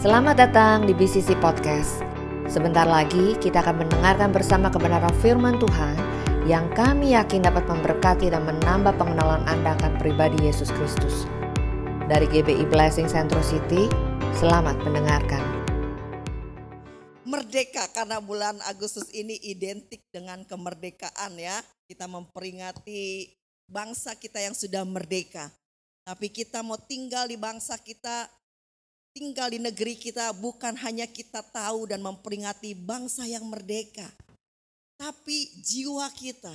Selamat datang di BCC Podcast. Sebentar lagi kita akan mendengarkan bersama kebenaran firman Tuhan yang kami yakin dapat memberkati dan menambah pengenalan Anda akan pribadi Yesus Kristus. Dari GBI Blessing Central City, selamat mendengarkan. Merdeka karena bulan Agustus ini identik dengan kemerdekaan ya. Kita memperingati bangsa kita yang sudah merdeka. Tapi kita mau tinggal di bangsa kita tinggal di negeri kita bukan hanya kita tahu dan memperingati bangsa yang merdeka. Tapi jiwa kita,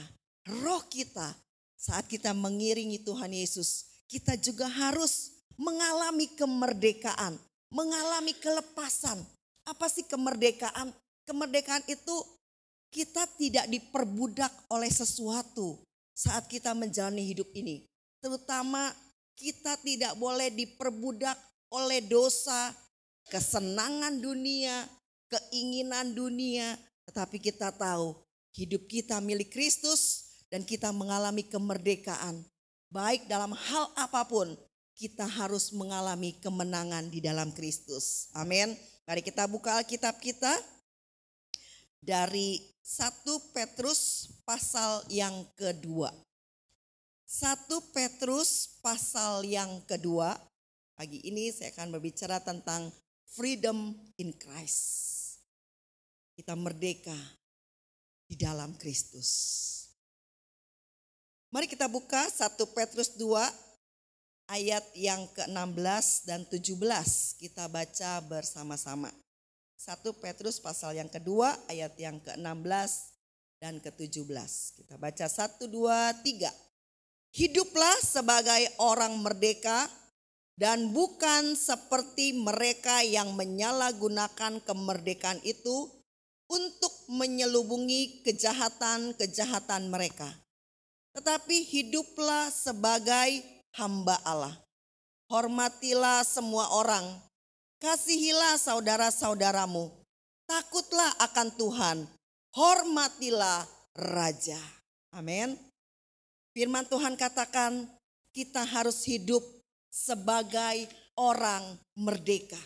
roh kita saat kita mengiringi Tuhan Yesus, kita juga harus mengalami kemerdekaan, mengalami kelepasan. Apa sih kemerdekaan? Kemerdekaan itu kita tidak diperbudak oleh sesuatu saat kita menjalani hidup ini. Terutama kita tidak boleh diperbudak oleh dosa, kesenangan dunia, keinginan dunia, tetapi kita tahu hidup kita milik Kristus dan kita mengalami kemerdekaan. Baik dalam hal apa pun, kita harus mengalami kemenangan di dalam Kristus. Amin. Mari kita buka Alkitab kita dari 1 Petrus pasal yang kedua. 1 Petrus pasal yang kedua Pagi ini saya akan berbicara tentang freedom in Christ. Kita merdeka di dalam Kristus. Mari kita buka 1 Petrus 2 ayat yang ke-16 dan 17. Kita baca bersama-sama. 1 Petrus pasal yang kedua ayat yang ke-16 dan ke-17. Kita baca 1, 2, 3. Hiduplah sebagai orang merdeka dan bukan seperti mereka yang menyalahgunakan kemerdekaan itu untuk menyelubungi kejahatan-kejahatan mereka. Tetapi hiduplah sebagai hamba Allah. Hormatilah semua orang. Kasihilah saudara-saudaramu. Takutlah akan Tuhan. Hormatilah Raja. Amin. Firman Tuhan katakan kita harus hidup sebagai orang merdeka.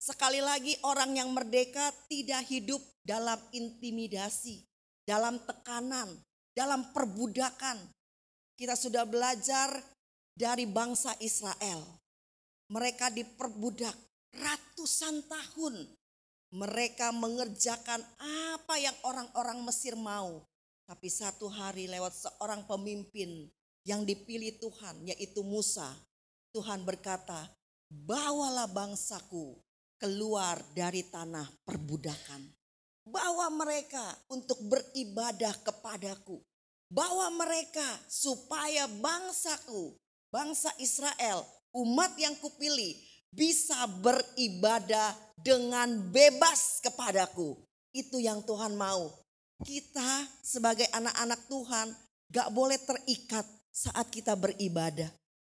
Sekali lagi orang yang merdeka tidak hidup dalam intimidasi, dalam tekanan, dalam perbudakan. Kita sudah belajar dari bangsa Israel. Mereka diperbudak ratusan tahun. Mereka mengerjakan apa yang orang-orang Mesir mau. Tapi satu hari lewat seorang pemimpin yang dipilih Tuhan yaitu Musa. Tuhan berkata, bawalah bangsaku keluar dari tanah perbudakan. Bawa mereka untuk beribadah kepadaku. Bawa mereka supaya bangsaku, bangsa Israel, umat yang kupilih bisa beribadah dengan bebas kepadaku. Itu yang Tuhan mau. Kita sebagai anak-anak Tuhan gak boleh terikat saat kita beribadah.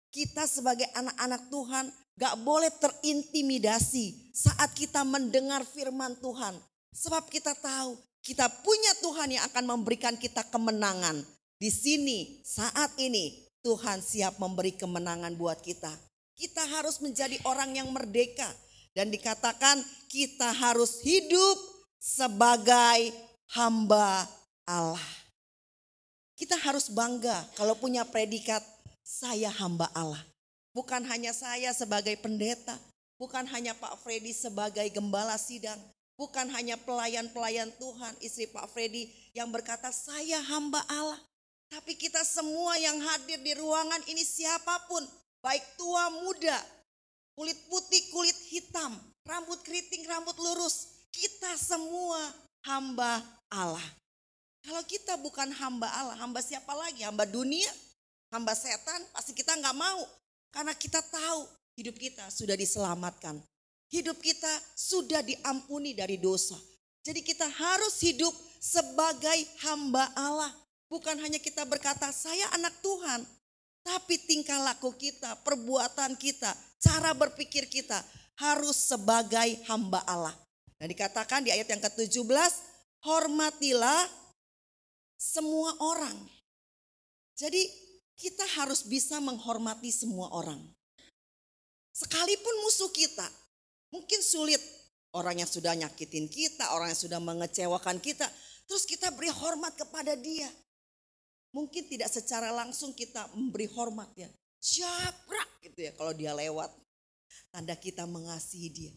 Kita sebagai anak-anak Tuhan gak boleh terintimidasi saat kita mendengar firman Tuhan. Sebab kita tahu kita punya Tuhan yang akan memberikan kita kemenangan. Di sini saat ini Tuhan siap memberi kemenangan buat kita. Kita harus menjadi orang yang merdeka. Dan dikatakan kita harus hidup sebagai hamba Allah. Kita harus bangga kalau punya predikat saya hamba Allah. Bukan hanya saya sebagai pendeta, bukan hanya Pak Freddy sebagai gembala sidang, bukan hanya pelayan-pelayan Tuhan, istri Pak Freddy yang berkata saya hamba Allah. Tapi kita semua yang hadir di ruangan ini siapa pun, baik tua muda, kulit putih, kulit hitam, rambut keriting, rambut lurus, kita semua hamba Allah. Kalau kita bukan hamba Allah, hamba siapa lagi? Hamba dunia, hamba setan, pasti kita nggak mau. Karena kita tahu hidup kita sudah diselamatkan. Hidup kita sudah diampuni dari dosa. Jadi kita harus hidup sebagai hamba Allah. Bukan hanya kita berkata, saya anak Tuhan. Tapi tingkah laku kita, perbuatan kita, cara berpikir kita harus sebagai hamba Allah. Dan dikatakan di ayat yang ke-17, hormatilah semua orang. Jadi kita harus bisa menghormati semua orang. Sekalipun musuh kita, Mungkin sulit orang yang sudah nyakitin kita, orang yang sudah mengecewakan kita, terus kita beri hormat kepada dia. Mungkin tidak secara langsung kita memberi hormat ya. Siapa gitu ya kalau dia lewat. Tanda kita mengasihi dia.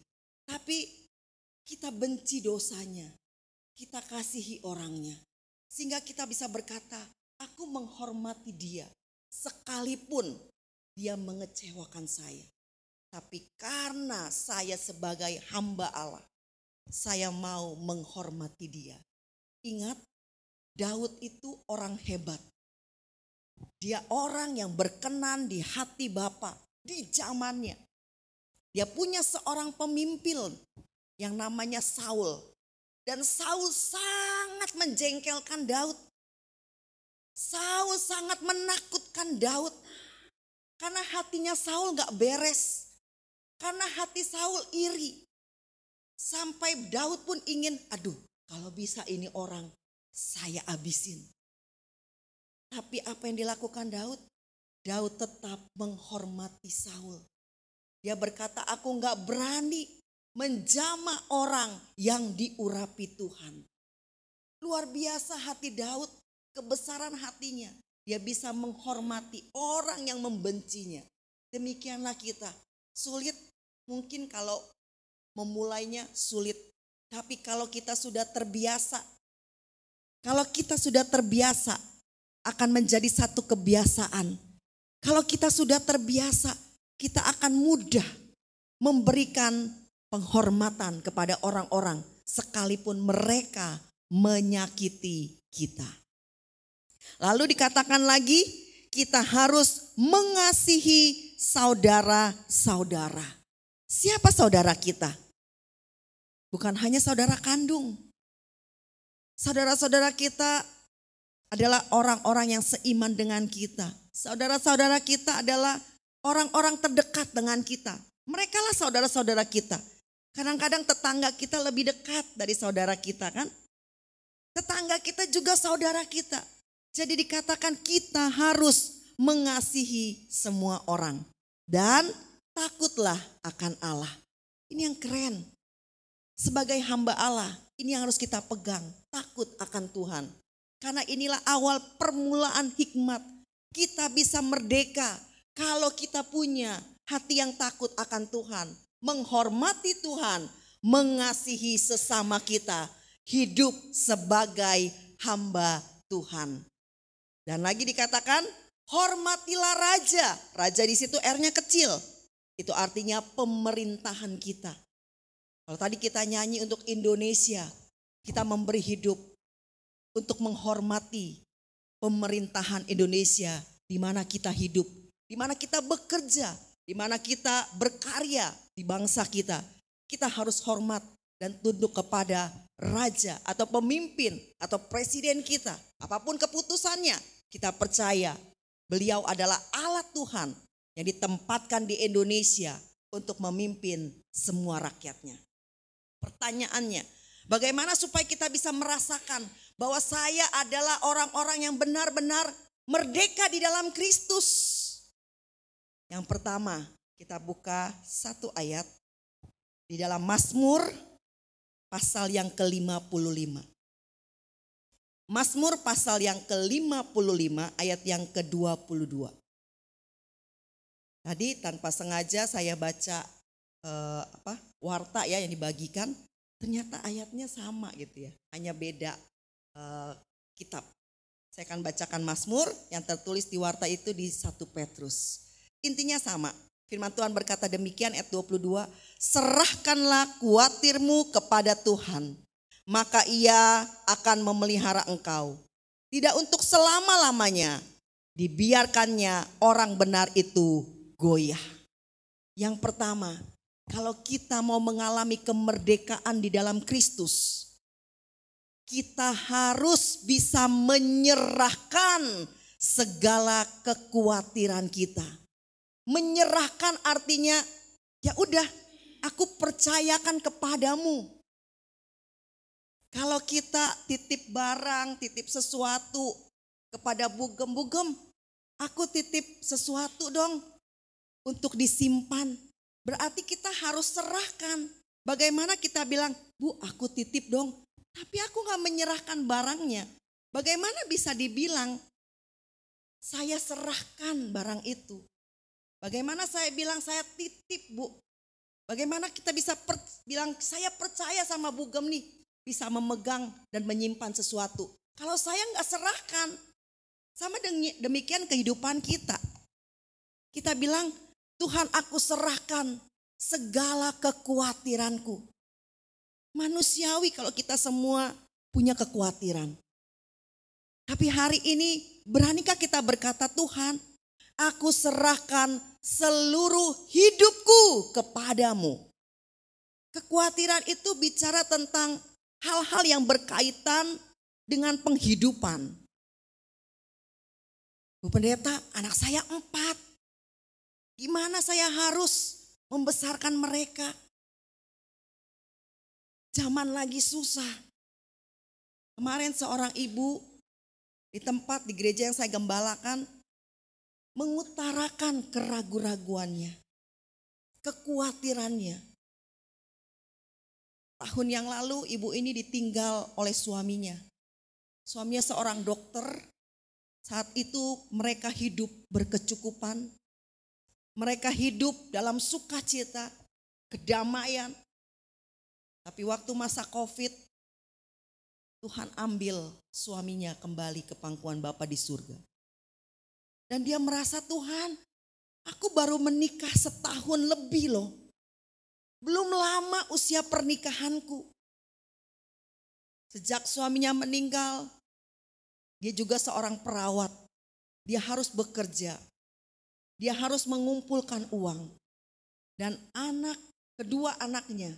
Tapi kita benci dosanya. Kita kasihi orangnya. Sehingga kita bisa berkata, aku menghormati dia. Sekalipun dia mengecewakan saya. Tapi karena saya sebagai hamba Allah, saya mau menghormati dia. Ingat, Daud itu orang hebat. Dia orang yang berkenan di hati Bapa di zamannya. Dia punya seorang pemimpin yang namanya Saul. Dan Saul sangat menjengkelkan Daud. Saul sangat menakutkan Daud. Karena hatinya Saul gak beres. Karena hati Saul iri. Sampai Daud pun ingin, aduh kalau bisa ini orang saya abisin. Tapi apa yang dilakukan Daud? Daud tetap menghormati Saul. Dia berkata, aku nggak berani menjama orang yang diurapi Tuhan. Luar biasa hati Daud, kebesaran hatinya. Dia bisa menghormati orang yang membencinya. Demikianlah kita. Sulit mungkin kalau memulainya sulit. Tapi kalau kita sudah terbiasa, kalau kita sudah terbiasa akan menjadi satu kebiasaan. Kalau kita sudah terbiasa, kita akan mudah memberikan penghormatan kepada orang-orang sekalipun mereka menyakiti kita. Lalu dikatakan lagi, kita harus mengasihi saudara-saudara. Siapa saudara kita? Bukan hanya saudara kandung. Saudara-saudara kita adalah orang-orang yang seiman dengan kita. Saudara-saudara kita adalah orang-orang terdekat dengan kita. Mereka lah saudara-saudara kita. Kadang-kadang tetangga kita lebih dekat dari saudara kita kan. Tetangga kita juga saudara kita. Jadi dikatakan kita harus mengasihi semua orang. Dan takutlah akan Allah. Ini yang keren. Sebagai hamba Allah, ini yang harus kita pegang. Takut akan Tuhan. Karena inilah awal permulaan hikmat. Kita bisa merdeka kalau kita punya hati yang takut akan Tuhan, menghormati Tuhan, mengasihi sesama kita, hidup sebagai hamba Tuhan. Dan lagi dikatakan, hormatilah raja. Raja di situ R-nya kecil. Itu artinya pemerintahan kita. Kalau tadi kita nyanyi untuk Indonesia, kita memberi hidup untuk menghormati pemerintahan Indonesia di mana kita hidup di mana kita bekerja, di mana kita berkarya di bangsa kita. Kita harus hormat dan tunduk kepada raja atau pemimpin atau presiden kita. Apa pun keputusannya, kita percaya beliau adalah alat Tuhan yang ditempatkan di Indonesia untuk memimpin semua rakyatnya. Pertanyaannya, bagaimana supaya kita bisa merasakan bahwa saya adalah orang-orang yang benar-benar merdeka di dalam Kristus? Yang pertama, kita buka satu ayat di dalam Mazmur pasal yang ke-55. Mazmur pasal yang ke-55 ayat yang ke-22. Tadi tanpa sengaja saya baca eh, apa warta ya yang dibagikan, ternyata ayatnya sama gitu ya, hanya beda eh, kitab. Saya akan bacakan Mazmur yang tertulis di warta itu di satu Petrus. Intinya sama. Firman Tuhan berkata demikian ayat 22, serahkanlah kuatirmu kepada Tuhan, maka ia akan memelihara engkau. Tidak untuk selama-lamanya, dibiarkannya orang benar itu goyah. Yang pertama, kalau kita mau mengalami kemerdekaan di dalam Kristus, kita harus bisa menyerahkan segala kekhawatiran kita Menyerahkan artinya ya udah aku percayakan kepadamu. Kalau kita titip barang, titip sesuatu kepada bugem-bugem, aku titip sesuatu dong untuk disimpan. Berarti kita harus serahkan. Bagaimana kita bilang, Bu aku titip dong. Tapi aku gak menyerahkan barangnya. Bagaimana bisa dibilang, saya serahkan barang itu. Bagaimana saya bilang saya titip bu. Bagaimana kita bisa per, bilang saya percaya sama Bu Gem nih. Bisa memegang dan menyimpan sesuatu. Kalau saya nggak serahkan. Sama demikian kehidupan kita. Kita bilang Tuhan aku serahkan segala kekhawatiranku. Manusiawi kalau kita semua punya kekhawatiran. Tapi hari ini beranikah kita berkata Tuhan, aku serahkan seluruh hidupku kepadamu. Kekhawatiran itu bicara tentang hal-hal yang berkaitan dengan penghidupan. Bu pendeta, anak saya empat. Gimana saya harus membesarkan mereka? Zaman lagi susah. Kemarin seorang ibu di tempat di gereja yang saya gembalakan mengutarakan keraguan-raguannya, kekhawatirannya. Tahun yang lalu ibu ini ditinggal oleh suaminya. Suaminya seorang dokter. Saat itu mereka hidup berkecukupan. Mereka hidup dalam sukacita, kedamaian. Tapi waktu masa Covid, Tuhan ambil suaminya kembali ke pangkuan Bapa di surga. Dan dia merasa Tuhan, aku baru menikah setahun lebih loh. Belum lama usia pernikahanku. Sejak suaminya meninggal, dia juga seorang perawat. Dia harus bekerja. Dia harus mengumpulkan uang. Dan anak, kedua anaknya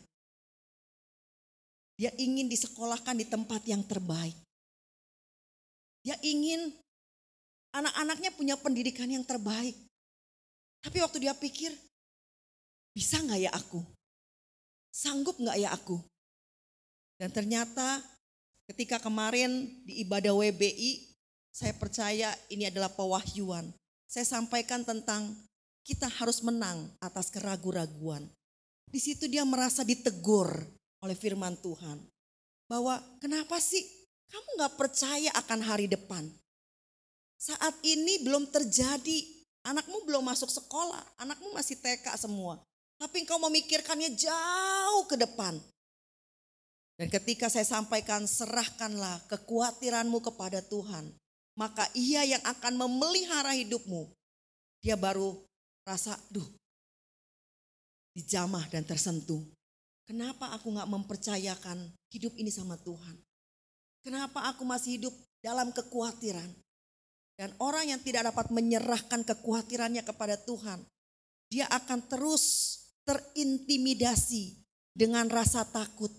dia ingin disekolahkan di tempat yang terbaik. Dia ingin anak-anaknya punya pendidikan yang terbaik. Tapi waktu dia pikir, bisa nggak ya aku? Sanggup nggak ya aku? Dan ternyata ketika kemarin di ibadah WBI, saya percaya ini adalah pewahyuan. Saya sampaikan tentang kita harus menang atas keraguan-raguan. Di situ dia merasa ditegur oleh firman Tuhan. Bahwa kenapa sih kamu gak percaya akan hari depan? Saat ini belum terjadi, anakmu belum masuk sekolah, anakmu masih TK semua. Tapi engkau memikirkannya jauh ke depan. Dan ketika saya sampaikan serahkanlah kekhawatiranmu kepada Tuhan. Maka ia yang akan memelihara hidupmu. Dia baru rasa, duh, dijamah dan tersentuh. Kenapa aku gak mempercayakan hidup ini sama Tuhan? Kenapa aku masih hidup dalam kekhawatiran? Dan orang yang tidak dapat menyerahkan kekhawatirannya kepada Tuhan, dia akan terus terintimidasi dengan rasa takut,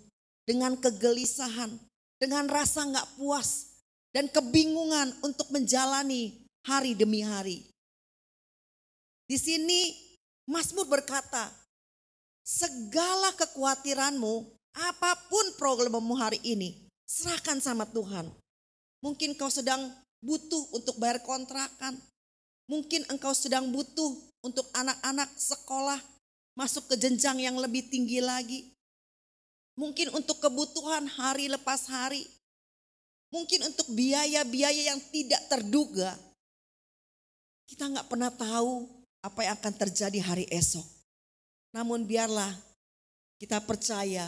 dengan kegelisahan, dengan rasa gak puas, dan kebingungan untuk menjalani hari demi hari. Di sini Mazmur berkata, segala kekhawatiranmu, apa pun problemmu hari ini, serahkan sama Tuhan. Mungkin kau sedang butuh untuk bayar kontrakan. Mungkin engkau sedang butuh untuk anak-anak sekolah masuk ke jenjang yang lebih tinggi lagi. Mungkin untuk kebutuhan hari lepas hari. Mungkin untuk biaya-biaya yang tidak terduga. Kita nggak pernah tahu apa yang akan terjadi hari esok. Namun biarlah kita percaya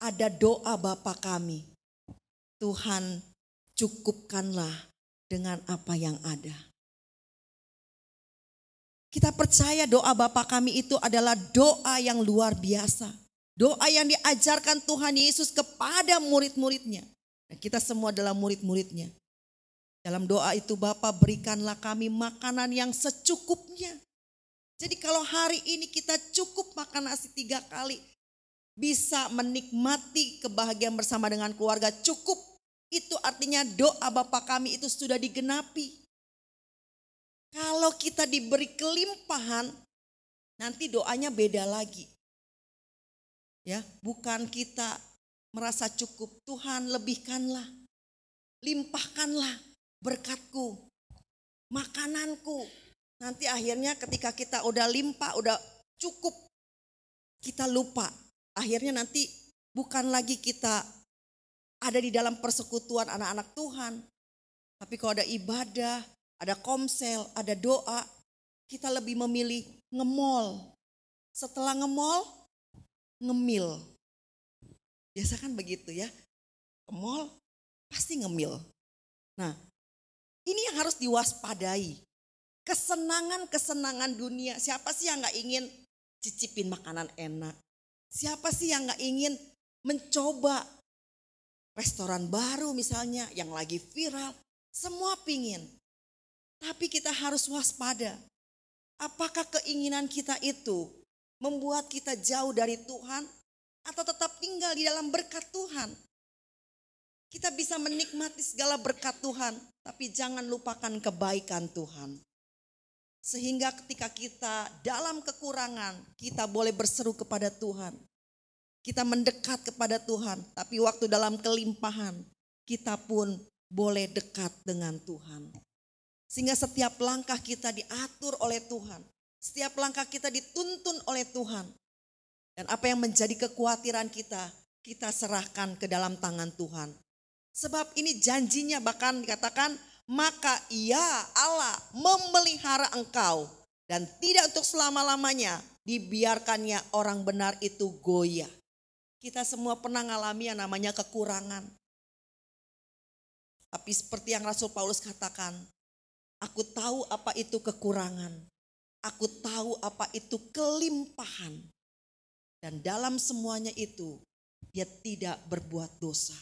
ada doa Bapa kami. Tuhan cukupkanlah dengan apa yang ada. Kita percaya doa Bapa kami itu adalah doa yang luar biasa. Doa yang diajarkan Tuhan Yesus kepada murid-muridnya. Dan kita semua adalah murid-muridnya. Dalam doa itu Bapa berikanlah kami makanan yang secukupnya. Jadi kalau hari ini kita cukup makan nasi tiga kali, bisa menikmati kebahagiaan bersama dengan keluarga cukup. Itu artinya doa Bapak kami itu sudah digenapi. Kalau kita diberi kelimpahan, nanti doanya beda lagi. Ya, bukan kita merasa cukup, Tuhan lebihkanlah, limpahkanlah berkatku, makananku, Nanti akhirnya ketika kita udah limpah, udah cukup, kita lupa. Akhirnya nanti bukan lagi kita ada di dalam persekutuan anak-anak Tuhan. Tapi kalau ada ibadah, ada komsel, ada doa, kita lebih memilih ngemol. Setelah ngemol, ngemil. Biasa kan begitu ya. Ngemol, pasti ngemil. Nah, ini yang harus diwaspadai. Kesenangan-kesenangan dunia. Siapa sih yang gak ingin cicipin makanan enak? Siapa sih yang gak ingin mencoba restoran baru misalnya yang lagi viral? Semua pingin. Tapi kita harus waspada. Apakah keinginan kita itu membuat kita jauh dari Tuhan atau tetap tinggal di dalam berkat Tuhan? Kita bisa menikmati segala berkat Tuhan, tapi jangan lupakan kebaikan Tuhan. Sehingga ketika kita dalam kekurangan, kita boleh berseru kepada Tuhan. Kita mendekat kepada Tuhan, tapi waktu dalam kelimpahan, kita pun boleh dekat dengan Tuhan. Sehingga setiap langkah kita diatur oleh Tuhan. Setiap langkah kita dituntun oleh Tuhan. Dan apa yang menjadi kekhawatiran kita, kita serahkan ke dalam tangan Tuhan. Sebab ini janjinya bahkan dikatakan maka ia Allah memelihara engkau dan tidak untuk selama-lamanya dibiarkannya orang benar itu goyah. Kita semua pernah mengalami yang namanya kekurangan. Tapi seperti yang Rasul Paulus katakan, aku tahu apa itu kekurangan. Aku tahu apa itu kelimpahan. Dan dalam semuanya itu, dia tidak berbuat dosa.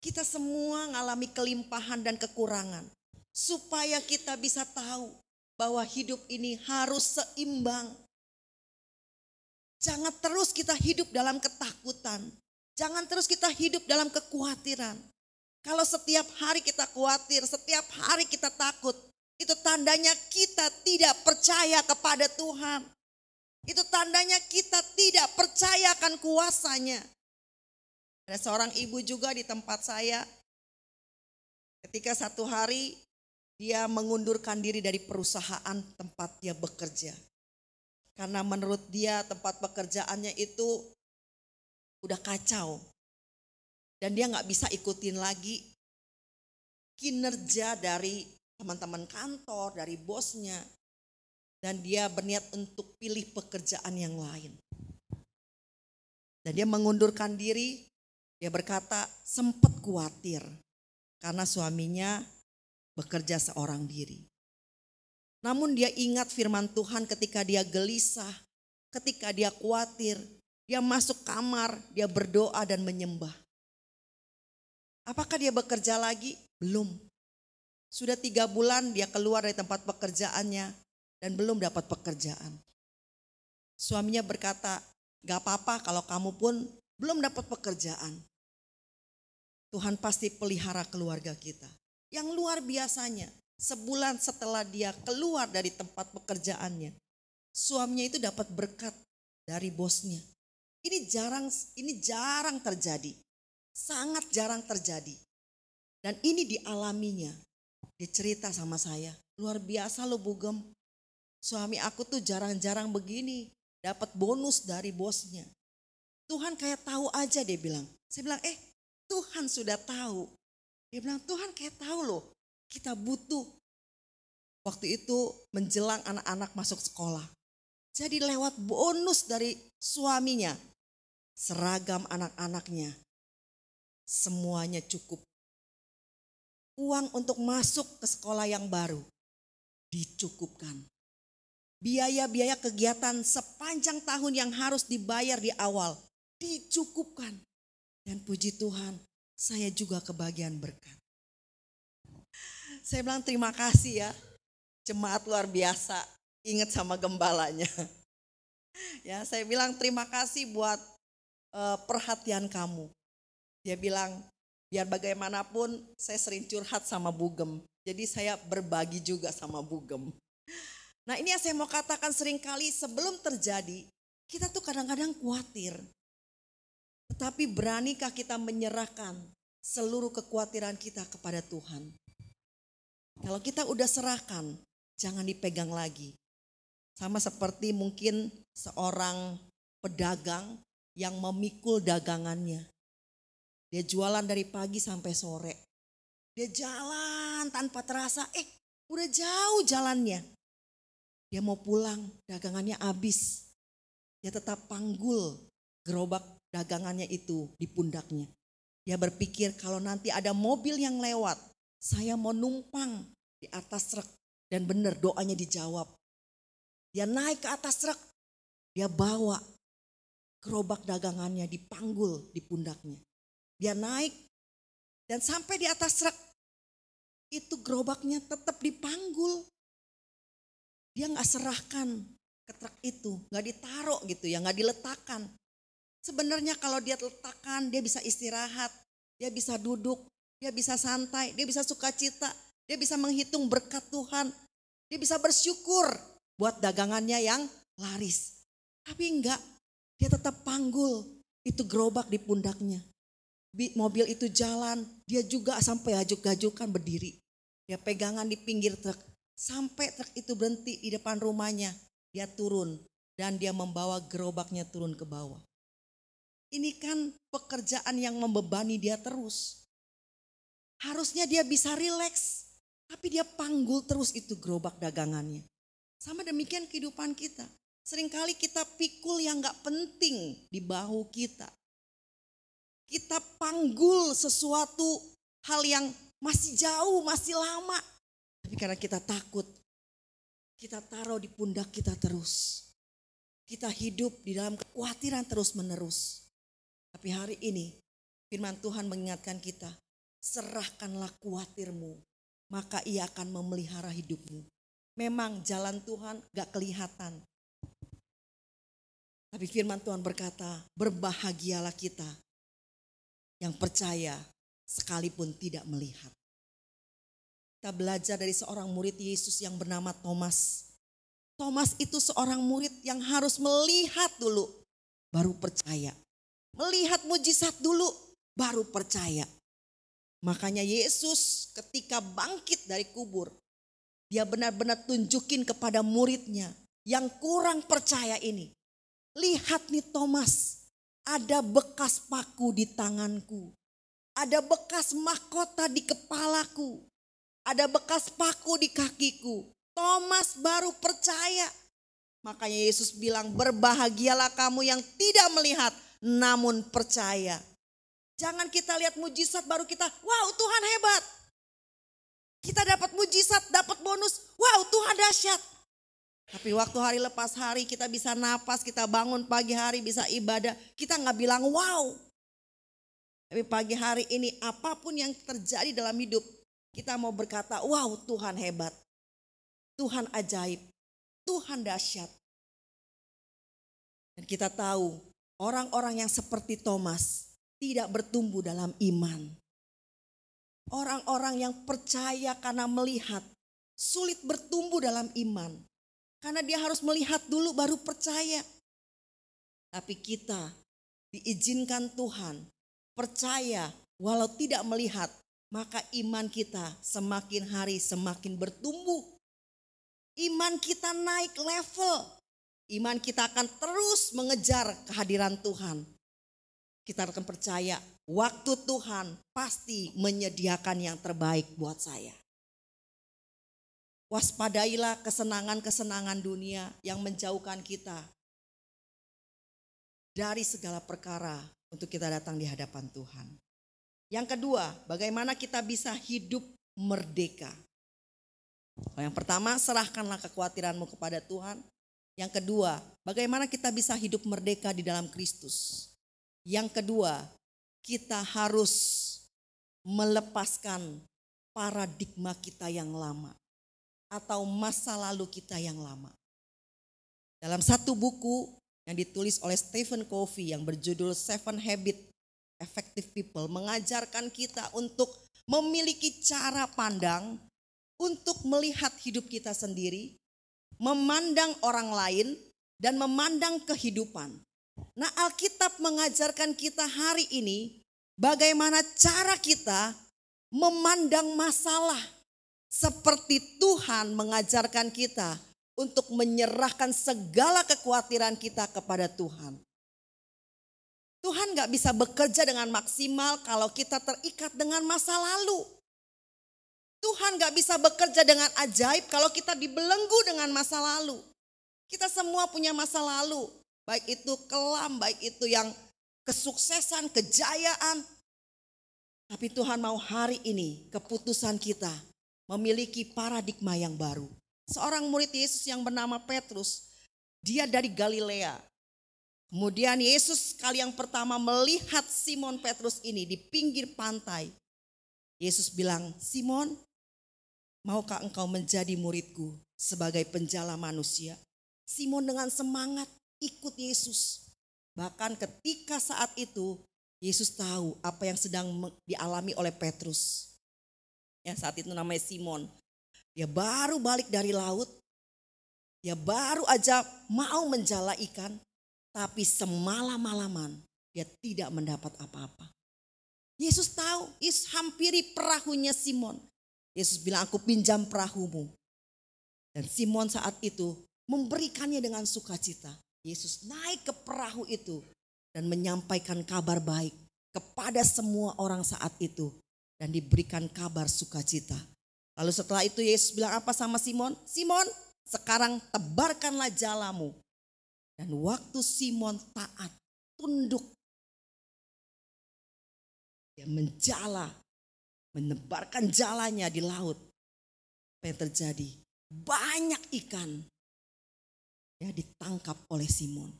Kita semua mengalami kelimpahan dan kekurangan. Supaya kita bisa tahu bahwa hidup ini harus seimbang. Jangan terus kita hidup dalam ketakutan. Jangan terus kita hidup dalam kekhawatiran. Kalau setiap hari kita khawatir, setiap hari kita takut, itu tandanya kita tidak percaya kepada Tuhan. Itu tandanya kita tidak percaya akan kuasanya. Ada seorang ibu juga di tempat saya. Ketika satu hari dia mengundurkan diri dari perusahaan tempat dia bekerja. Karena menurut dia tempat pekerjaannya itu udah kacau. Dan dia nggak bisa ikutin lagi kinerja dari teman-teman kantor, dari bosnya. Dan dia berniat untuk pilih pekerjaan yang lain. Dan dia mengundurkan diri dia berkata sempat khawatir karena suaminya bekerja seorang diri. Namun dia ingat firman Tuhan ketika dia gelisah, ketika dia khawatir, dia masuk kamar, dia berdoa dan menyembah. Apakah dia bekerja lagi? Belum. Sudah tiga bulan dia keluar dari tempat pekerjaannya dan belum dapat pekerjaan. Suaminya berkata, gak apa-apa kalau kamu pun belum dapat pekerjaan. Tuhan pasti pelihara keluarga kita. Yang luar biasanya, sebulan setelah dia keluar dari tempat pekerjaannya, suaminya itu dapat berkat dari bosnya. Ini jarang ini jarang terjadi. Sangat jarang terjadi. Dan ini dialaminya. Dia cerita sama saya, luar biasa loh Bugem. Suami aku tuh jarang-jarang begini, dapat bonus dari bosnya. Tuhan kayak tahu aja dia bilang. Saya bilang, eh Tuhan sudah tahu. Dia bilang, Tuhan kayak tahu loh, kita butuh. Waktu itu menjelang anak-anak masuk sekolah. Jadi lewat bonus dari suaminya, seragam anak-anaknya, semuanya cukup. Uang untuk masuk ke sekolah yang baru dicukupkan. Biaya-biaya kegiatan sepanjang tahun yang harus dibayar di awal dicukupkan. Dan puji Tuhan, saya juga kebagian berkat. Saya bilang terima kasih ya, jemaat luar biasa, ingat sama gembalanya. Ya, saya bilang terima kasih buat uh, perhatian kamu. Dia bilang, biar bagaimanapun saya sering curhat sama Bugem. Jadi saya berbagi juga sama Bugem. Nah ini yang saya mau katakan sering kali sebelum terjadi, kita tuh kadang-kadang khawatir. Tetapi beranikah kita menyerahkan seluruh kekhawatiran kita kepada Tuhan? Kalau kita udah serahkan, jangan dipegang lagi. Sama seperti mungkin seorang pedagang yang memikul dagangannya. Dia jualan dari pagi sampai sore. Dia jalan tanpa terasa, eh udah jauh jalannya. Dia mau pulang, dagangannya habis. Dia tetap panggul gerobak dagangannya itu di pundaknya. Dia berpikir kalau nanti ada mobil yang lewat, saya mau numpang di atas truk. Dan benar doanya dijawab. Dia naik ke atas truk, dia bawa gerobak dagangannya dipanggul di pundaknya. Dia naik dan sampai di atas truk, itu gerobaknya tetap dipanggul. Dia nggak serahkan ke truk itu, nggak ditaruh gitu ya, nggak diletakkan. Sebenarnya kalau dia letakkan, dia bisa istirahat, dia bisa duduk, dia bisa santai, dia bisa sukacita, dia bisa menghitung berkat Tuhan, dia bisa bersyukur buat dagangannya yang laris. Tapi enggak, dia tetap panggul, itu gerobak di pundaknya. Mobil itu jalan, dia juga sampai ajuk-ajukan berdiri. Dia pegangan di pinggir truk, sampai truk itu berhenti di depan rumahnya. Dia turun dan dia membawa gerobaknya turun ke bawah. Ini kan pekerjaan yang membebani dia terus. Harusnya dia bisa rileks, tapi dia panggul terus itu gerobak dagangannya. Sama demikian kehidupan kita. Seringkali kita pikul yang gak penting di bahu kita. Kita panggul sesuatu hal yang masih jauh, masih lama. Tapi karena kita takut, kita taruh di pundak kita terus. Kita hidup di dalam kekhawatiran terus menerus. Tapi hari ini firman Tuhan mengingatkan kita, serahkanlah kuatirmu, maka ia akan memelihara hidupmu. Memang jalan Tuhan gak kelihatan. Tapi firman Tuhan berkata, berbahagialah kita yang percaya sekalipun tidak melihat. Kita belajar dari seorang murid Yesus yang bernama Thomas. Thomas itu seorang murid yang harus melihat dulu, baru percaya. Melihat mujizat dulu baru percaya. Makanya Yesus ketika bangkit dari kubur, dia benar-benar tunjukin kepada muridnya yang kurang percaya ini. Lihat nih Thomas, ada bekas paku di tanganku. Ada bekas mahkota di kepalaku. Ada bekas paku di kakiku. Thomas baru percaya. Makanya Yesus bilang berbahagialah kamu yang tidak melihat namun percaya. Jangan kita lihat mujizat baru kita, wow Tuhan hebat. Kita dapat mujizat, dapat bonus, wow Tuhan dahsyat. Tapi waktu hari lepas hari kita bisa napas, kita bangun pagi hari bisa ibadah, kita nggak bilang wow. Tapi pagi hari ini apa pun yang terjadi dalam hidup, kita mau berkata, wow Tuhan hebat. Tuhan ajaib, Tuhan dahsyat. Dan kita tahu Orang-orang yang seperti Thomas tidak bertumbuh dalam iman. Orang-orang yang percaya karena melihat sulit bertumbuh dalam iman. Karena dia harus melihat dulu baru percaya. Tapi kita diizinkan Tuhan percaya walau tidak melihat maka iman kita semakin hari semakin bertumbuh. Iman kita naik level iman kita akan terus mengejar kehadiran Tuhan. Kita akan percaya waktu Tuhan pasti menyediakan yang terbaik buat saya. Waspadailah kesenangan-kesenangan dunia yang menjauhkan kita dari segala perkara untuk kita datang di hadapan Tuhan. Yang kedua, bagaimana kita bisa hidup merdeka. Yang pertama, serahkanlah kekhawatiranmu kepada Tuhan. Yang kedua, bagaimana kita bisa hidup merdeka di dalam Kristus? Yang kedua, kita harus melepaskan paradigma kita yang lama atau masa lalu kita yang lama. Dalam satu buku yang ditulis oleh Stephen Covey yang berjudul Seven Habits Effective People mengajarkan kita untuk memiliki cara pandang untuk melihat hidup kita sendiri memandang orang lain, dan memandang kehidupan. Nah, Alkitab mengajarkan kita hari ini bagaimana cara kita memandang masalah seperti Tuhan mengajarkan kita untuk menyerahkan segala kekhawatiran kita kepada Tuhan. Tuhan gak bisa bekerja dengan maksimal kalau kita terikat dengan masa lalu. Tuhan gak bisa bekerja dengan ajaib kalau kita dibelenggu dengan masa lalu. Kita semua punya masa lalu. Baik itu kelam, baik itu yang kesuksesan, kejayaan. Tapi Tuhan mau hari ini keputusan kita memiliki paradigma yang baru. Seorang murid Yesus yang bernama Petrus, dia dari Galilea. Kemudian Yesus kali yang pertama melihat Simon Petrus ini di pinggir pantai. Yesus bilang, Simon, maukah engkau menjadi muridku sebagai penjala manusia? Simon dengan semangat ikut Yesus. Bahkan ketika saat itu Yesus tahu apa yang sedang dialami oleh Petrus. Ya saat itu namanya Simon. Dia baru balik dari laut. Dia baru aja mau menjala ikan. Tapi semalam-malaman dia tidak mendapat apa-apa. Yesus tahu, Yesus hampiri perahunya Simon. Yesus bilang, aku pinjam perahumu. Dan Simon saat itu memberikannya dengan sukacita. Yesus naik ke perahu itu dan menyampaikan kabar baik kepada semua orang saat itu. Dan diberikan kabar sukacita. Lalu setelah itu Yesus bilang apa sama Simon? Simon, sekarang tebarkanlah jalamu dan waktu Simon taat, tunduk, dia menjala, menebarkan jalannya di laut. Apa yang terjadi? Banyak ikan ya ditangkap oleh Simon.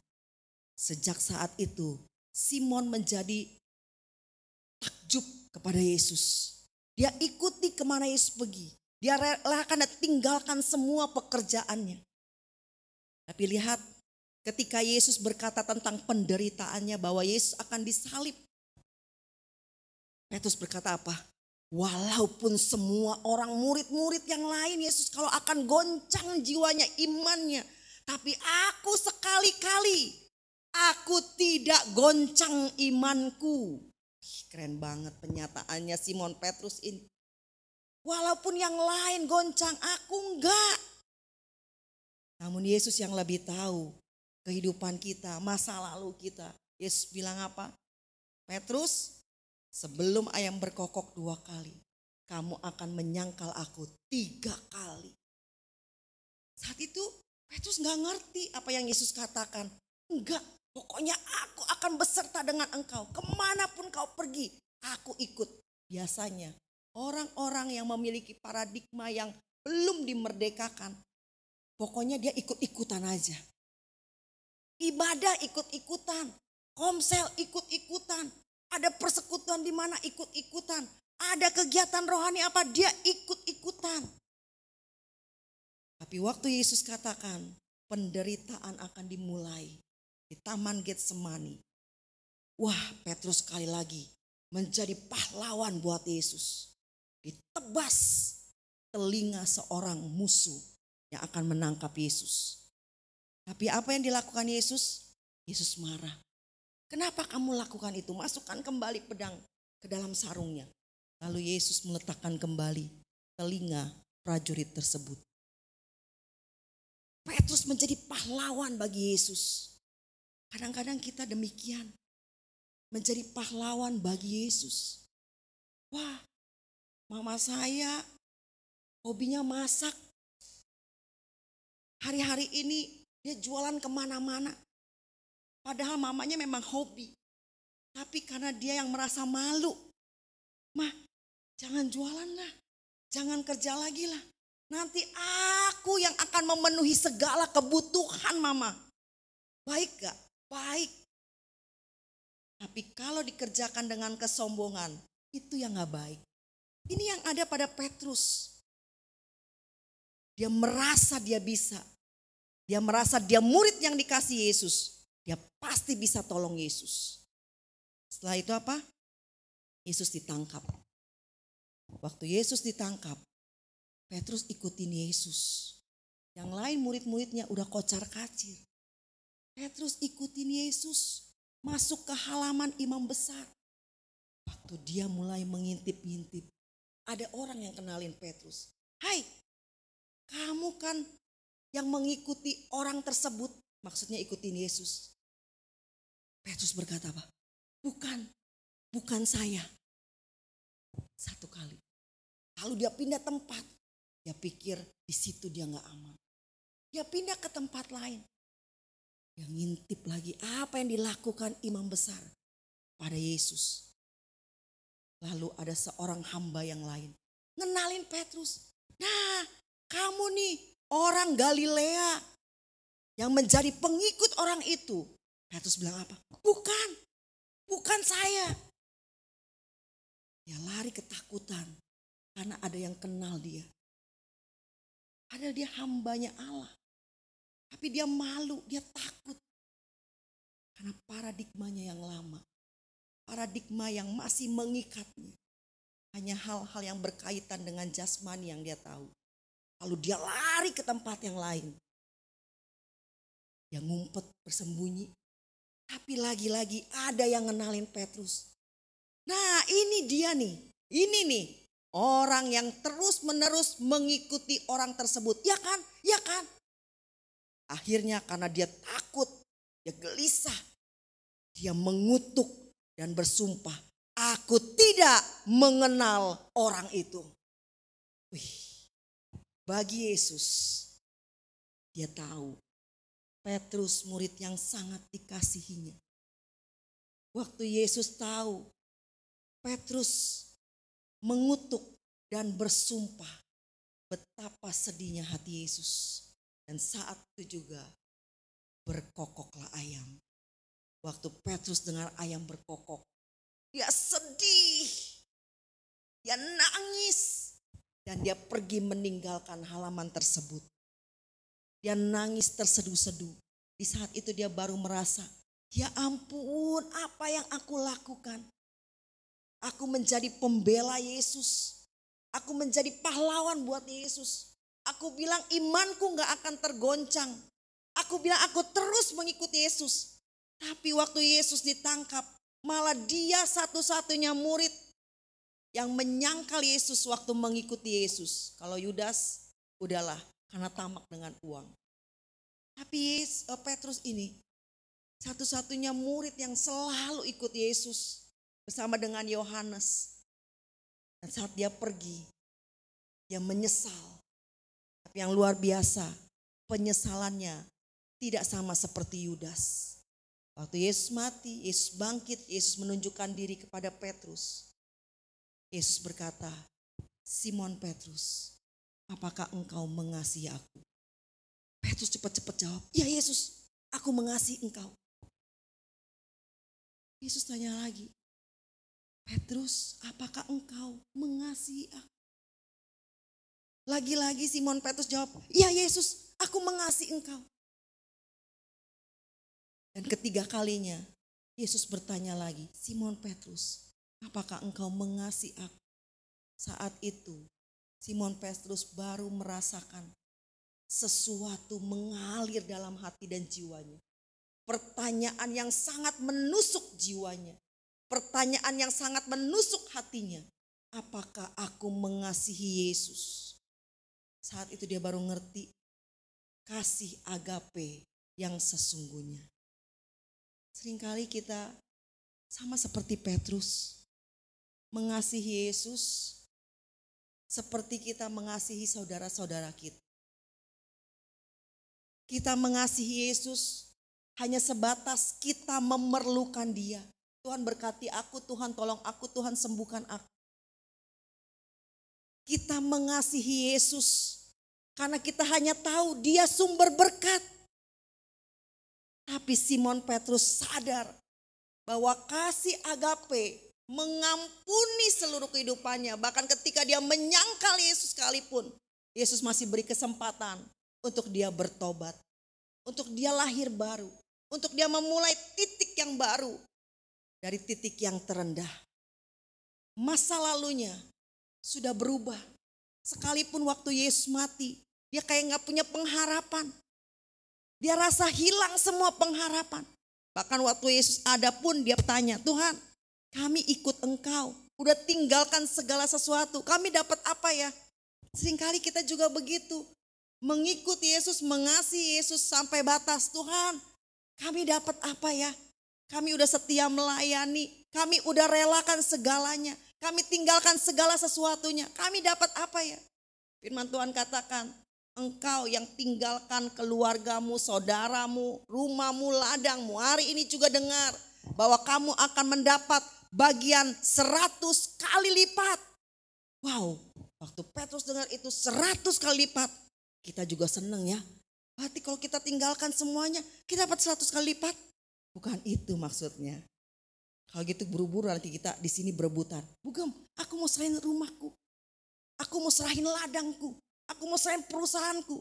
Sejak saat itu Simon menjadi takjub kepada Yesus. Dia ikuti ke mana Yesus pergi. Dia relakan dan tinggalkan semua pekerjaannya. Tapi lihat Ketika Yesus berkata tentang penderitaannya bahwa Yesus akan disalib. Petrus berkata apa? Walaupun semua orang murid-murid yang lain Yesus kalau akan goncang jiwanya, imannya. Tapi aku sekali-kali, aku tidak goncang imanku. Keren banget penyataannya Simon Petrus ini. Walaupun yang lain goncang, aku enggak. Namun Yesus yang lebih tahu kehidupan kita, masa lalu kita. Yesus bilang apa? Petrus, sebelum ayam berkokok dua kali, kamu akan menyangkal aku tiga kali. Saat itu Petrus nggak ngerti apa yang Yesus katakan. Enggak, pokoknya aku akan beserta dengan engkau. Ke mana pun kau pergi, aku ikut. Biasanya orang-orang yang memiliki paradigma yang belum dimerdekakan, pokoknya dia ikut-ikutan aja. Ibadah ikut-ikutan. Komsel ikut-ikutan. Ada persekutuan di mana ikut-ikutan. Ada kegiatan rohani apa dia ikut-ikutan. Tapi waktu Yesus katakan penderitaan akan dimulai di Taman Getsemani. Wah Petrus sekali lagi menjadi pahlawan buat Yesus. Ditebas telinga seorang musuh yang akan menangkap Yesus. Tapi apa yang dilakukan Yesus? Yesus marah. Kenapa kamu lakukan itu? Masukkan kembali pedang ke dalam sarungnya. Lalu Yesus meletakkan kembali telinga prajurit tersebut. Petrus menjadi pahlawan bagi Yesus. Kadang-kadang kita demikian. Menjadi pahlawan bagi Yesus. Wah, mama saya hobinya masak. Hari-hari ini dia jualan ke mana-mana. Padahal mamanya memang hobi. Tapi karena dia yang merasa malu. Mah, jangan jualan lah. Jangan kerja lagi lah. Nanti aku yang akan memenuhi segala kebutuhan mama. Baik gak? Baik. Tapi kalau dikerjakan dengan kesombongan, itu yang gak baik. Ini yang ada pada Petrus. Dia merasa dia bisa. Dia merasa dia murid yang dikasih Yesus. Dia pasti bisa tolong Yesus. Setelah itu apa? Yesus ditangkap. Waktu Yesus ditangkap, Petrus ikutin Yesus. Yang lain murid-muridnya udah kocar kacir. Petrus ikutin Yesus masuk ke halaman imam besar. Waktu dia mulai mengintip-ngintip, ada orang yang kenalin Petrus. Hai, kamu kan yang mengikuti orang tersebut, maksudnya ikutin Yesus. Petrus berkata apa? bukan, bukan saya. Satu kali. Lalu dia pindah tempat. Dia pikir di situ dia nggak aman. Dia pindah ke tempat lain. Dia ngintip lagi apa yang dilakukan imam besar pada Yesus. Lalu ada seorang hamba yang lain. Ngenalin Petrus. Nah kamu nih orang Galilea yang menjadi pengikut orang itu. Petrus bilang apa? Bukan, bukan saya. Dia lari ketakutan karena ada yang kenal dia. Padahal dia hambanya Allah. Tapi dia malu, dia takut. Karena paradigmanya yang lama. Paradigma yang masih mengikatnya. Hanya hal-hal yang berkaitan dengan jasmani yang dia tahu. Lalu dia lari ke tempat yang lain. Dia ngumpet bersembunyi. Tapi lagi-lagi ada yang ngenalin Petrus. Nah ini dia nih, ini nih orang yang terus menerus mengikuti orang tersebut. Ya kan, ya kan. Akhirnya karena dia takut, dia gelisah, dia mengutuk dan bersumpah, aku tidak mengenal orang itu. Wih, bagi Yesus, dia tahu Petrus murid yang sangat dikasihinya. Waktu Yesus tahu Petrus mengutuk dan bersumpah betapa sedihnya hati Yesus. Dan saat itu juga berkokoklah ayam. Waktu Petrus dengar ayam berkokok, dia sedih, dia nangis, dan dia pergi meninggalkan halaman tersebut. Dia nangis terseduh-seduh. Di saat itu dia baru merasa, ya ampun apa yang aku lakukan. Aku menjadi pembela Yesus. Aku menjadi pahlawan buat Yesus. Aku bilang imanku gak akan tergoncang. Aku bilang aku terus mengikuti Yesus. Tapi waktu Yesus ditangkap, malah dia satu-satunya murid yang menyangkal Yesus waktu mengikuti Yesus. Kalau Yudas, udahlah karena tamak dengan uang. Tapi eh, Petrus ini satu-satunya murid yang selalu ikut Yesus bersama dengan Yohanes. Dan saat dia pergi, dia menyesal. Tapi yang luar biasa, penyesalannya tidak sama seperti Yudas. Waktu Yesus mati, Yesus bangkit, Yesus menunjukkan diri kepada Petrus. Yesus berkata, Simon Petrus, apakah engkau mengasihi aku? Petrus cepat-cepat jawab, ya Yesus, aku mengasihi engkau. Yesus tanya lagi, Petrus, apakah engkau mengasihi aku? Lagi-lagi Simon Petrus jawab, ya Yesus, aku mengasihi engkau. Dan ketiga kalinya Yesus bertanya lagi, Simon Petrus, apakah engkau mengasihi aku? Saat itu Simon Petrus baru merasakan sesuatu mengalir dalam hati dan jiwanya. Pertanyaan yang sangat menusuk jiwanya. Pertanyaan yang sangat menusuk hatinya. Apakah aku mengasihi Yesus? Saat itu dia baru ngerti kasih agape yang sesungguhnya. Seringkali kita sama seperti Petrus. Mengasihi Yesus seperti kita mengasihi saudara-saudara kita. Kita mengasihi Yesus hanya sebatas kita memerlukan dia. Tuhan berkati aku, Tuhan tolong aku, Tuhan sembuhkan aku. Kita mengasihi Yesus karena kita hanya tahu dia sumber berkat. Tapi Simon Petrus sadar bahwa kasih agape mengampuni seluruh kehidupannya. Bahkan ketika dia menyangkal Yesus sekalipun, Yesus masih beri kesempatan untuk dia bertobat. Untuk dia lahir baru. Untuk dia memulai titik yang baru dari titik yang terendah. Masa lalunya sudah berubah. Sekalipun waktu Yesus mati, dia kayak nggak punya pengharapan. Dia rasa hilang semua pengharapan. Bahkan waktu Yesus ada pun dia bertanya, Tuhan kami ikut engkau. Udah tinggalkan segala sesuatu. Kami dapat apa ya? Seringkali kita juga begitu. Mengikuti Yesus, mengasihi Yesus sampai batas. Tuhan kami dapat apa ya? Kami udah setia melayani. Kami udah relakan segalanya. Kami tinggalkan segala sesuatunya. Kami dapat apa ya? Firman Tuhan katakan, engkau yang tinggalkan keluargamu, saudaramu, rumahmu, ladangmu. Hari ini juga dengar bahwa kamu akan mendapat bagian seratus kali lipat. Wow, waktu Petrus dengar itu seratus kali lipat. Kita juga seneng ya. Berarti kalau kita tinggalkan semuanya, kita dapat seratus kali lipat. Bukan itu maksudnya. Kalau gitu buru-buru nanti kita di sini berebutan. Bukan, aku mau serahin rumahku. Aku mau serahin ladangku. Aku mau serahin perusahaanku.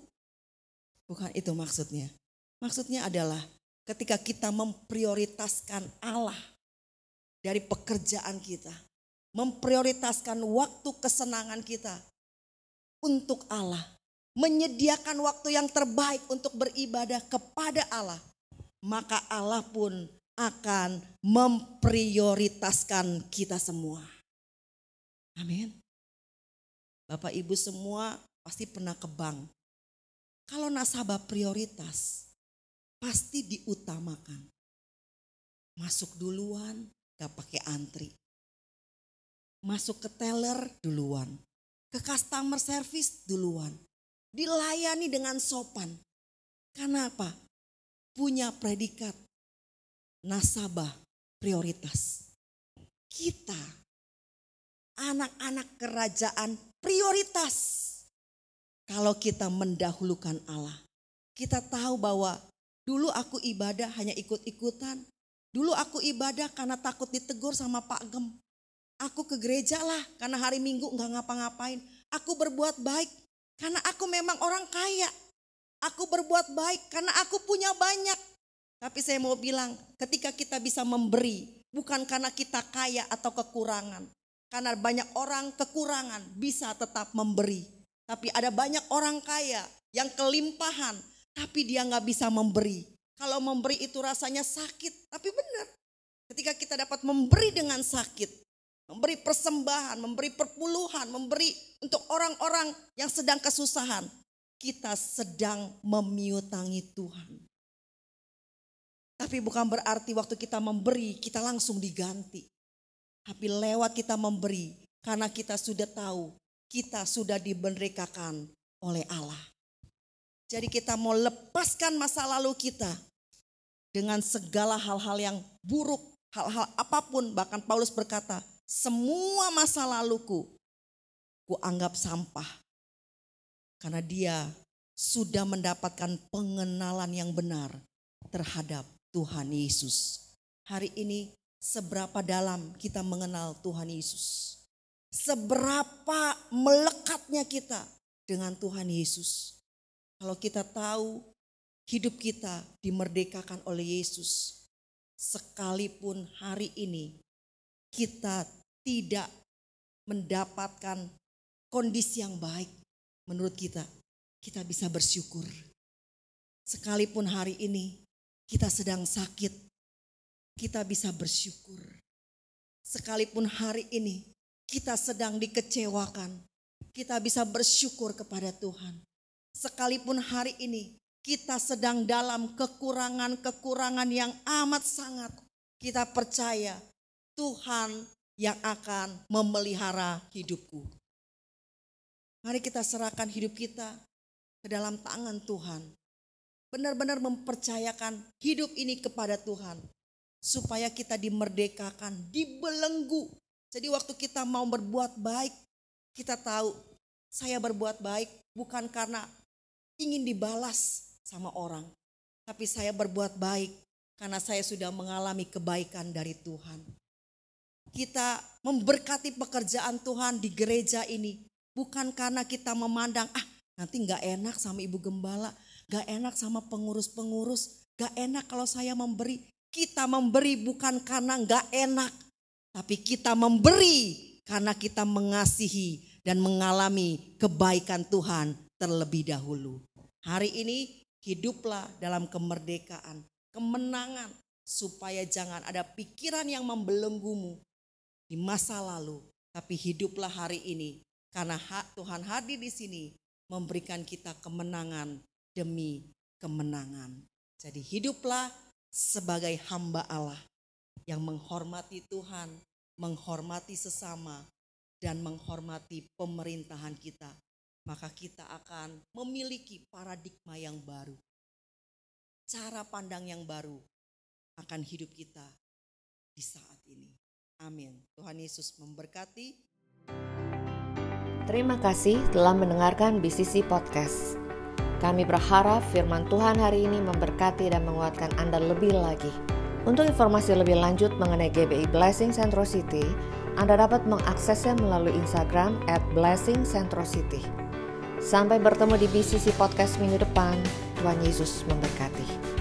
Bukan itu maksudnya. Maksudnya adalah ketika kita memprioritaskan Allah dari pekerjaan kita. Memprioritaskan waktu kesenangan kita untuk Allah. Menyediakan waktu yang terbaik untuk beribadah kepada Allah. Maka Allah pun akan memprioritaskan kita semua. Amin. Bapak Ibu semua pasti pernah ke bank. Kalau nasabah prioritas, pasti diutamakan. Masuk duluan, gak pakai antri. Masuk ke teller duluan. Ke customer service duluan. Dilayani dengan sopan. Karena apa? Punya predikat nasabah prioritas. Kita anak-anak kerajaan prioritas. Kalau kita mendahulukan Allah. Kita tahu bahwa dulu aku ibadah hanya ikut-ikutan. Dulu aku ibadah karena takut ditegur sama Pak Gem. Aku ke gereja lah karena hari Minggu nggak ngapa-ngapain. Aku berbuat baik karena aku memang orang kaya. Aku berbuat baik karena aku punya banyak. Tapi saya mau bilang ketika kita bisa memberi bukan karena kita kaya atau kekurangan. Karena banyak orang kekurangan bisa tetap memberi. Tapi ada banyak orang kaya yang kelimpahan tapi dia nggak bisa memberi. Kalau memberi itu rasanya sakit, tapi benar. Ketika kita dapat memberi dengan sakit, memberi persembahan, memberi perpuluhan, memberi untuk orang-orang yang sedang kesusahan, kita sedang memiutangi Tuhan. Tapi bukan berarti waktu kita memberi, kita langsung diganti. Tapi lewat kita memberi, karena kita sudah tahu kita sudah diberdekakan oleh Allah. Jadi kita mau lepaskan masa lalu kita dengan segala hal-hal yang buruk, hal-hal apa pun. Bahkan Paulus berkata, semua masa laluku ku anggap sampah. Karena dia sudah mendapatkan pengenalan yang benar terhadap Tuhan Yesus. Hari ini seberapa dalam kita mengenal Tuhan Yesus. Seberapa melekatnya kita dengan Tuhan Yesus. Kalau kita tahu hidup kita dimerdekakan oleh Yesus. Sekalipun hari ini kita tidak mendapatkan kondisi yang baik menurut kita. Kita bisa bersyukur. Sekalipun hari ini kita sedang sakit, kita bisa bersyukur. Sekalipun hari ini kita sedang dikecewakan, kita bisa bersyukur kepada Tuhan. Sekalipun hari ini kita sedang dalam kekurangan-kekurangan yang amat sangat, kita percaya Tuhan yang akan memelihara hidupku. Mari kita serahkan hidup kita ke dalam tangan Tuhan. Benar-benar mempercayakan hidup ini kepada Tuhan supaya kita dimerdekakan, dibelenggu. Jadi waktu kita mau berbuat baik, kita tahu saya berbuat baik bukan karena ingin dibalas sama orang, tapi saya berbuat baik karena saya sudah mengalami kebaikan dari Tuhan. Kita memberkati pekerjaan Tuhan di gereja ini bukan karena kita memandang ah nanti nggak enak sama ibu gembala, nggak enak sama pengurus-pengurus, nggak enak kalau saya memberi. Kita memberi bukan karena nggak enak, tapi kita memberi karena kita mengasihi dan mengalami kebaikan Tuhan terlebih dahulu. Hari ini hiduplah dalam kemerdekaan, kemenangan, supaya jangan ada pikiran yang membelenggumu di masa lalu, tapi hiduplah hari ini karena Tuhan hadir di sini memberikan kita kemenangan demi kemenangan. Jadi hiduplah sebagai hamba Allah. yang menghormati Tuhan, menghormati sesama, dan menghormati pemerintahan kita, maka kita akan memiliki paradigma yang baru. Cara pandang yang baru akan hidup kita di saat ini. Amin. Tuhan Yesus memberkati. Terima kasih telah mendengarkan BCC Podcast. Kami berharap firman Tuhan hari ini memberkati dan menguatkan Anda lebih lagi. Untuk informasi lebih lanjut mengenai GBI Blessing Central City, Anda dapat mengaksesnya melalui Instagram at Blessing Central City. Sampai bertemu di BCC Podcast minggu depan. Tuhan Yesus memberkati.